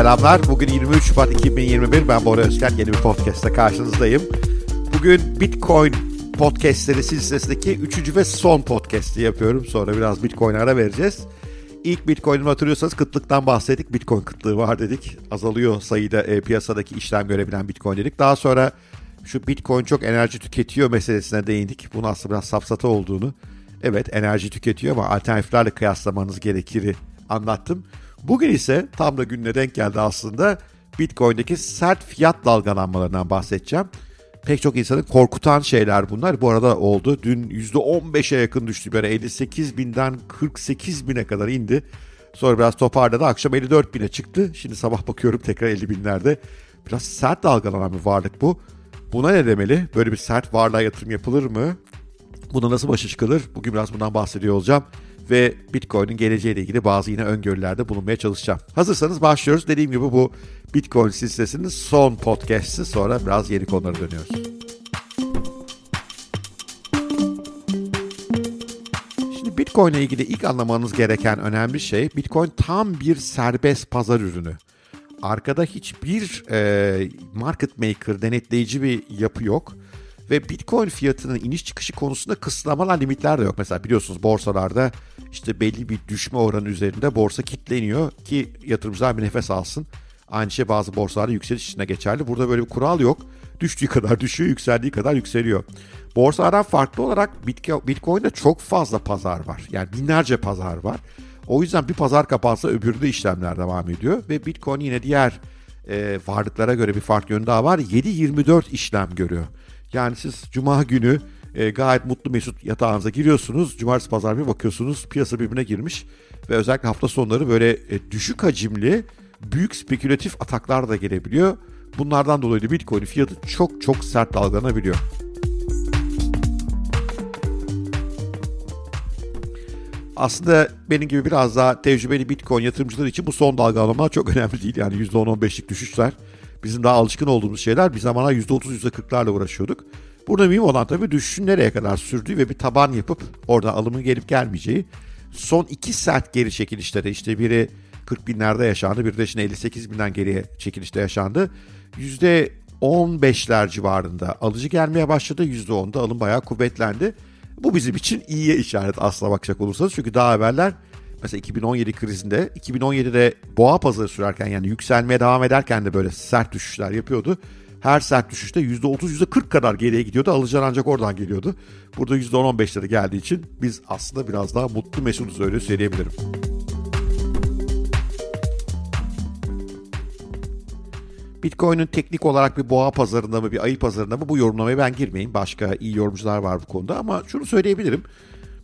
Selamlar. Bugün 23 Şubat 2021. Ben Bora Özken. Yeni bir podcast'ta karşınızdayım. Bugün Bitcoin podcastleri silsilesindeki 3. ve son podcast'i yapıyorum. Sonra biraz Bitcoin ara vereceğiz. İlk Bitcoin'i hatırlıyorsanız kıtlıktan bahsettik. Bitcoin kıtlığı var dedik. Azalıyor sayıda e, piyasadaki işlem görebilen Bitcoin dedik. Daha sonra şu Bitcoin çok enerji tüketiyor meselesine değindik. Bunun aslında biraz safsata olduğunu. Evet enerji tüketiyor ama alternatiflerle kıyaslamanız gerekir anlattım. Bugün ise tam da gününe denk geldi aslında Bitcoin'deki sert fiyat dalgalanmalarından bahsedeceğim. Pek çok insanı korkutan şeyler bunlar. Bu arada oldu. Dün %15'e yakın düştü. Böyle 58 binden 48 bine kadar indi. Sonra biraz toparladı. Akşam 54 bine çıktı. Şimdi sabah bakıyorum tekrar 50 binlerde. Biraz sert dalgalanan bir varlık bu. Buna ne demeli? Böyle bir sert varlığa yatırım yapılır mı? Buna nasıl başa çıkılır? Bugün biraz bundan bahsediyor olacağım ve Bitcoin'in geleceğiyle ilgili bazı yine öngörülerde bulunmaya çalışacağım. Hazırsanız başlıyoruz. Dediğim gibi bu Bitcoin silsilesinin son podcast'i sonra biraz yeni konulara dönüyoruz. Şimdi Bitcoin ile ilgili ilk anlamanız gereken önemli şey Bitcoin tam bir serbest pazar ürünü. Arkada hiçbir e, market maker, denetleyici bir yapı yok. Ve Bitcoin fiyatının iniş çıkışı konusunda kısıtlamalar, limitler de yok. Mesela biliyorsunuz borsalarda işte belli bir düşme oranı üzerinde borsa kitleniyor ki yatırımcılar bir nefes alsın. Aynı şey bazı borsalarda yükseliş içinde geçerli. Burada böyle bir kural yok. Düştüğü kadar düşüyor, yükseldiği kadar yükseliyor. Borsalardan farklı olarak Bitcoin'de çok fazla pazar var. Yani binlerce pazar var. O yüzden bir pazar kapansa öbürü de işlemler devam ediyor. Ve Bitcoin yine diğer e, varlıklara göre bir farklı yönü daha var. 7-24 işlem görüyor. Yani siz cuma günü e, gayet mutlu mesut yatağınıza giriyorsunuz. Cumartesi pazar bir bakıyorsunuz piyasa birbirine girmiş. Ve özellikle hafta sonları böyle e, düşük hacimli büyük spekülatif ataklar da gelebiliyor. Bunlardan dolayı da Bitcoin fiyatı çok çok sert dalgalanabiliyor. Aslında benim gibi biraz daha tecrübeli Bitcoin yatırımcılar için bu son dalgalanma çok önemli değil. Yani %10-15'lik düşüşler bizim daha alışkın olduğumuz şeyler. Bir zamanlar %30, %40'larla uğraşıyorduk. Burada mühim olan tabii düşüşün nereye kadar sürdüğü ve bir taban yapıp orada alımın gelip gelmeyeceği. Son iki sert geri çekilişlere işte biri 40 binlerde yaşandı, bir de şimdi 58 binden geriye çekilişte yaşandı. %15'ler civarında alıcı gelmeye başladı. %10'da alım bayağı kuvvetlendi. Bu bizim için iyiye işaret aslına bakacak olursanız. Çünkü daha evveller mesela 2017 krizinde 2017'de boğa pazarı sürerken yani yükselmeye devam ederken de böyle sert düşüşler yapıyordu. Her sert düşüşte %30 %40 kadar geriye gidiyordu. Alıcılar ancak oradan geliyordu. Burada %10-15'lere geldiği için biz aslında biraz daha mutlu mesutuz öyle söyleyebilirim. Bitcoin'in teknik olarak bir boğa pazarında mı bir ayı pazarında mı bu yorumlamaya ben girmeyeyim. Başka iyi yorumcular var bu konuda ama şunu söyleyebilirim.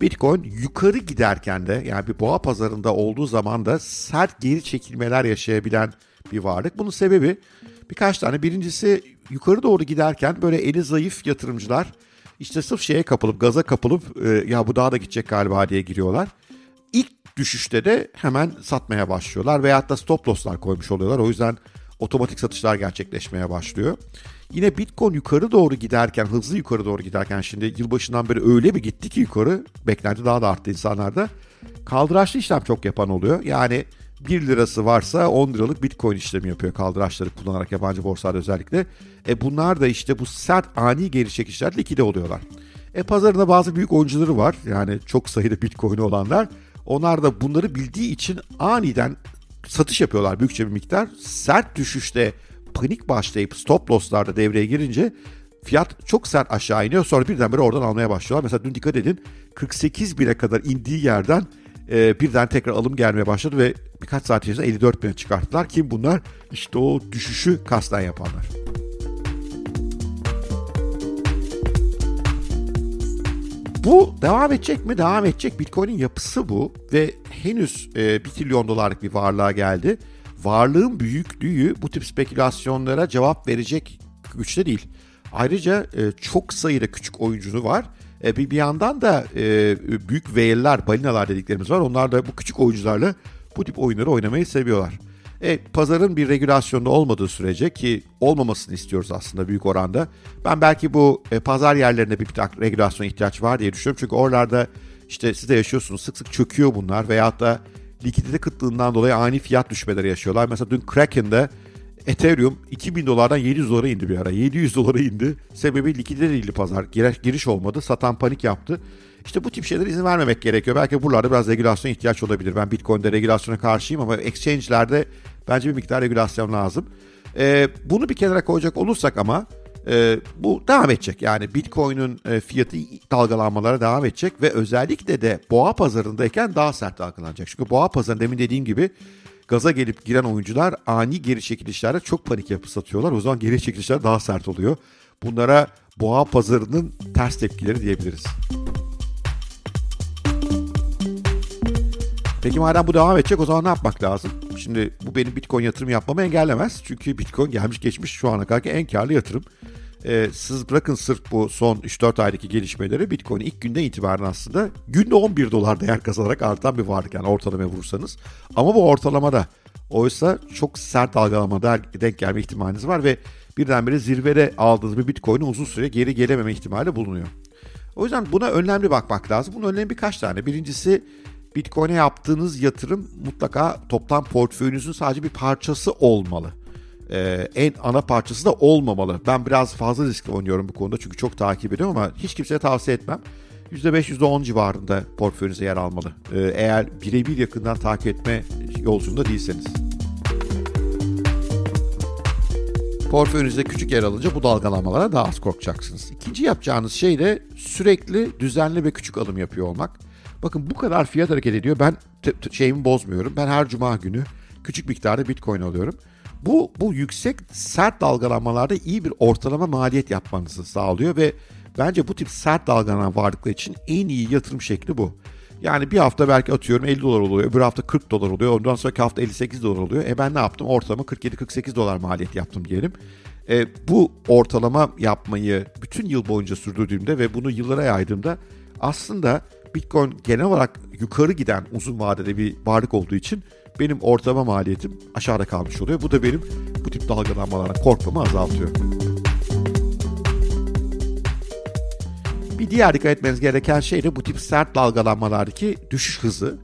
Bitcoin yukarı giderken de yani bir boğa pazarında olduğu zaman da sert geri çekilmeler yaşayabilen bir varlık. Bunun sebebi birkaç tane. Birincisi yukarı doğru giderken böyle eli zayıf yatırımcılar işte sırf şeye kapılıp gaza kapılıp e, ya bu daha da gidecek galiba diye giriyorlar. İlk düşüşte de hemen satmaya başlıyorlar veyahut da stop loss'lar koymuş oluyorlar. O yüzden otomatik satışlar gerçekleşmeye başlıyor. Yine Bitcoin yukarı doğru giderken, hızlı yukarı doğru giderken şimdi yılbaşından beri öyle bir gitti ki yukarı, beklenti daha da arttı insanlarda. Kaldıraçlı işlem çok yapan oluyor. Yani 1 lirası varsa 10 liralık Bitcoin işlemi yapıyor kaldıraçları kullanarak yabancı borsalarda özellikle. E bunlar da işte bu sert ani geri çekişler likide oluyorlar. E pazarında bazı büyük oyuncuları var. Yani çok sayıda Bitcoin olanlar. Onlar da bunları bildiği için aniden satış yapıyorlar büyükçe bir miktar. Sert düşüşte panik başlayıp stop loss'larda devreye girince fiyat çok sert aşağı iniyor. Sonra birdenbire oradan almaya başlıyorlar. Mesela dün dikkat edin 48 bine kadar indiği yerden e, birden tekrar alım gelmeye başladı ve birkaç saat içerisinde 54 bine çıkarttılar. Kim bunlar? İşte o düşüşü kasten yapanlar. Bu devam edecek mi? Devam edecek. Bitcoin'in yapısı bu ve henüz e, 1 trilyon dolarlık bir varlığa geldi. Varlığın büyüklüğü bu tip spekülasyonlara cevap verecek güçte değil. Ayrıca e, çok sayıda küçük oyuncu var. E, bir, bir yandan da e, büyük whale'lar, balinalar dediklerimiz var. Onlar da bu küçük oyuncularla bu tip oyunları oynamayı seviyorlar. E, pazarın bir regülasyonda olmadığı sürece ki olmamasını istiyoruz aslında büyük oranda. Ben belki bu e, pazar yerlerinde bir, bir regülasyon ihtiyaç var diye düşünüyorum. Çünkü oralarda işte siz de yaşıyorsunuz sık sık çöküyor bunlar veyahut da likidite kıtlığından dolayı ani fiyat düşmeleri yaşıyorlar. Mesela dün Kraken'de Ethereum 2000 dolardan 700 dolara indi bir ara. 700 dolara indi. Sebebi likidite değildi pazar. Giriş, olmadı. Satan panik yaptı. İşte bu tip şeylere izin vermemek gerekiyor. Belki buralarda biraz regülasyon ihtiyaç olabilir. Ben Bitcoin'de regülasyona karşıyım ama exchange'lerde bence bir miktar regülasyon lazım. Ee, bunu bir kenara koyacak olursak ama e, bu devam edecek. Yani Bitcoin'in e, fiyatı dalgalanmalara devam edecek ve özellikle de boğa pazarındayken daha sert dalgalanacak. Çünkü boğa pazarında demin dediğim gibi gaza gelip giren oyuncular ani geri çekilişlerde çok panik yapı satıyorlar. O zaman geri çekilişler daha sert oluyor. Bunlara boğa pazarının ters tepkileri diyebiliriz. Peki madem bu devam edecek o zaman ne yapmak lazım? Şimdi bu benim Bitcoin yatırım yapmamı engellemez. Çünkü Bitcoin gelmiş geçmiş şu ana kadar en karlı yatırım. Ee, siz bırakın sırf bu son 3-4 aydaki gelişmeleri Bitcoin ilk günden itibaren aslında günde 11 dolar değer kazanarak artan bir varlık yani ortalamaya vurursanız. Ama bu ortalamada oysa çok sert dalgalamada denk gelme ihtimaliniz var ve birdenbire zirvede aldığınız bir Bitcoin'in uzun süre geri gelememe ihtimali bulunuyor. O yüzden buna önlemli bakmak lazım. Bunun önlemi birkaç tane. Birincisi Bitcoin'e yaptığınız yatırım mutlaka toplam portföyünüzün sadece bir parçası olmalı. Ee, en ana parçası da olmamalı. Ben biraz fazla riskli oynuyorum bu konuda çünkü çok takip ediyorum ama hiç kimseye tavsiye etmem. %5, %10 civarında portföyünüze yer almalı. Ee, eğer birebir yakından takip etme yolculuğunda değilseniz. Portföyünüzde küçük yer alınca bu dalgalanmalara daha az korkacaksınız. İkinci yapacağınız şey de sürekli düzenli ve küçük alım yapıyor olmak. Bakın bu kadar fiyat hareket ediyor. Ben şeyimi bozmuyorum. Ben her cuma günü küçük miktarda Bitcoin alıyorum. Bu bu yüksek sert dalgalanmalarda iyi bir ortalama maliyet yapmanızı sağlıyor ve bence bu tip sert dalgalanan varlıklar için en iyi yatırım şekli bu. Yani bir hafta belki atıyorum 50 dolar oluyor, öbür hafta 40 dolar oluyor, ondan sonraki hafta 58 dolar oluyor. E ben ne yaptım? Ortalama 47-48 dolar maliyet yaptım diyelim. E, bu ortalama yapmayı bütün yıl boyunca sürdürdüğümde ve bunu yıllara yaydığımda aslında Bitcoin genel olarak yukarı giden uzun vadede bir varlık olduğu için benim ortalama maliyetim aşağıda kalmış oluyor. Bu da benim bu tip dalgalanmalara korkmamı azaltıyor. Bir diğer dikkat etmeniz gereken şey de bu tip sert dalgalanmalardaki düşüş hızı.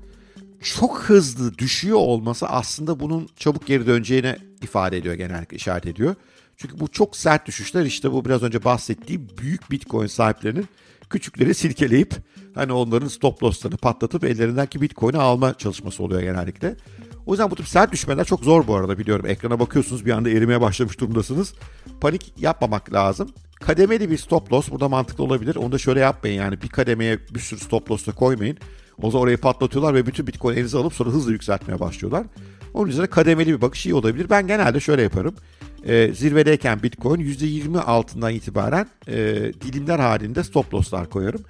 Çok hızlı düşüyor olması aslında bunun çabuk geri döneceğine ifade ediyor genellikle işaret ediyor. Çünkü bu çok sert düşüşler işte bu biraz önce bahsettiğim büyük bitcoin sahiplerinin küçükleri silkeleyip hani onların stop loss'larını patlatıp ellerindeki bitcoin'i alma çalışması oluyor genellikle. O yüzden bu tip sert düşmeler çok zor bu arada biliyorum. Ekrana bakıyorsunuz bir anda erimeye başlamış durumdasınız. Panik yapmamak lazım. Kademeli bir stop loss burada mantıklı olabilir. Onu da şöyle yapmayın yani bir kademeye bir sürü stop loss da koymayın. O zaman orayı patlatıyorlar ve bütün bitcoin elinize alıp sonra hızlı yükseltmeye başlıyorlar. Onun üzerine kademeli bir bakış iyi olabilir. Ben genelde şöyle yaparım. E, zirvedeyken bitcoin %20 altından itibaren e, dilimler halinde stop losslar koyarım.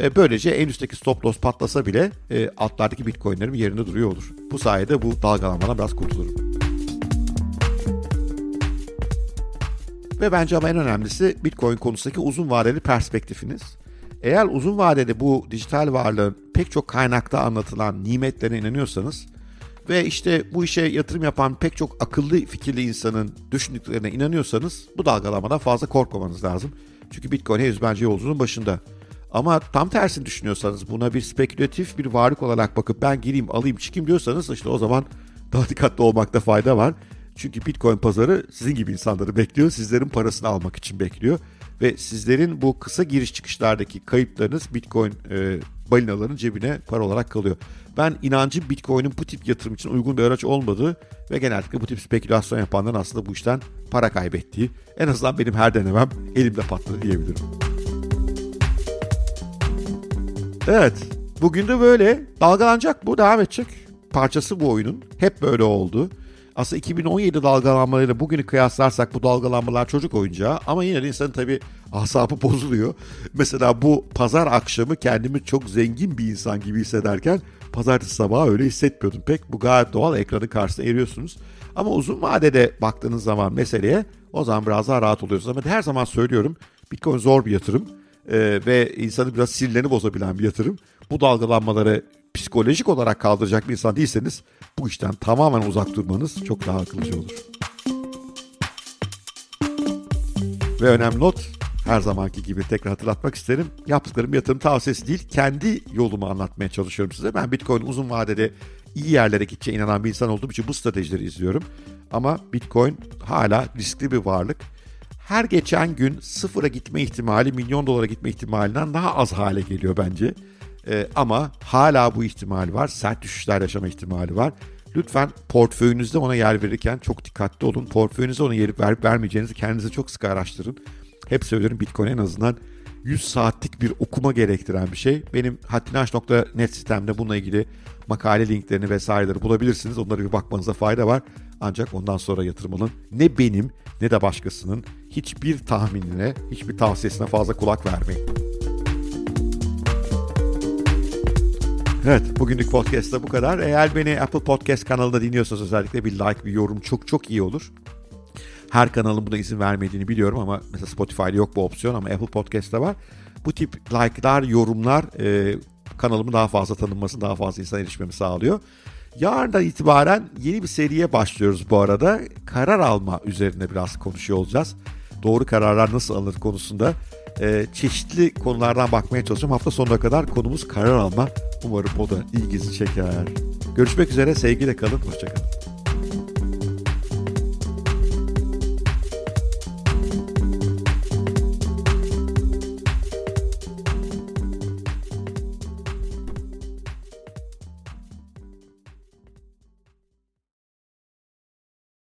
E, böylece en üstteki stop loss patlasa bile e, altlardaki bitcoinlerim yerinde duruyor olur. Bu sayede bu dalgalanmadan biraz kurtulurum. Ve bence ama en önemlisi Bitcoin konusundaki uzun vadeli perspektifiniz. Eğer uzun vadede bu dijital varlığın pek çok kaynakta anlatılan nimetlerine inanıyorsanız ve işte bu işe yatırım yapan pek çok akıllı fikirli insanın düşündüklerine inanıyorsanız bu dalgalamadan fazla korkmamanız lazım. Çünkü Bitcoin henüz bence yolculuğun başında. Ama tam tersini düşünüyorsanız buna bir spekülatif bir varlık olarak bakıp ben gireyim alayım çıkayım diyorsanız işte o zaman daha dikkatli olmakta fayda var. Çünkü Bitcoin pazarı sizin gibi insanları bekliyor. Sizlerin parasını almak için bekliyor. Ve sizlerin bu kısa giriş çıkışlardaki kayıplarınız Bitcoin e, balinaların cebine para olarak kalıyor. Ben inancım Bitcoin'in bu tip yatırım için uygun bir araç olmadığı ve genellikle bu tip spekülasyon yapanların aslında bu işten para kaybettiği. En azından benim her denemem elimde patladı diyebilirim. Evet, bugün de böyle. Dalgalanacak bu, devam edecek. Parçası bu oyunun. Hep böyle oldu. Aslında 2017 dalgalanmalarıyla bugünü kıyaslarsak bu dalgalanmalar çocuk oyuncağı ama yine de insanın tabii asabı bozuluyor. Mesela bu pazar akşamı kendimi çok zengin bir insan gibi hissederken pazartesi sabahı öyle hissetmiyordum pek. Bu gayet doğal ekranın karşısında eriyorsunuz. Ama uzun vadede baktığınız zaman meseleye o zaman biraz daha rahat oluyorsunuz. Ama her zaman söylüyorum Bitcoin zor bir yatırım ee, ve insanı biraz sinirlerini bozabilen bir yatırım. Bu dalgalanmaları psikolojik olarak kaldıracak bir insan değilseniz bu işten tamamen uzak durmanız çok daha akıllıca olur. Ve önemli not her zamanki gibi tekrar hatırlatmak isterim. Yaptıklarım yatırım tavsiyesi değil, kendi yolumu anlatmaya çalışıyorum size. Ben Bitcoin uzun vadede iyi yerlere gideceğine inanan bir insan olduğum için bu stratejileri izliyorum. Ama Bitcoin hala riskli bir varlık. Her geçen gün sıfıra gitme ihtimali milyon dolara gitme ihtimalinden daha az hale geliyor bence. Ee, ama hala bu ihtimal var. Sert düşüşler yaşama ihtimali var. Lütfen portföyünüzde ona yer verirken çok dikkatli olun. Portföyünüze ona yer verip vermeyeceğinizi kendinize çok sık araştırın. Hep söylüyorum Bitcoin en azından 100 saatlik bir okuma gerektiren bir şey. Benim hattinaş.net sistemde bununla ilgili makale linklerini vesaireleri bulabilirsiniz. Onlara bir bakmanıza fayda var. Ancak ondan sonra yatırım alın. Ne benim ne de başkasının hiçbir tahminine, hiçbir tavsiyesine fazla kulak vermeyin. Evet, bugünlük podcast'ta bu kadar. Eğer beni Apple Podcast kanalında dinliyorsanız özellikle bir like, bir yorum çok çok iyi olur. Her kanalın buna izin vermediğini biliyorum ama mesela Spotify'da yok bu opsiyon ama Apple Podcast'ta var. Bu tip like'lar, yorumlar e, kanalımın daha fazla tanınmasını, daha fazla insan erişmemi sağlıyor. Yarından itibaren yeni bir seriye başlıyoruz bu arada. Karar alma üzerine biraz konuşuyor olacağız. Doğru kararlar nasıl alınır konusunda e, çeşitli konulardan bakmaya çalışacağım. Hafta sonuna kadar konumuz karar alma. Umarım o da ilginizi çeker. Görüşmek üzere, sevgiyle kalın, hoşçakalın.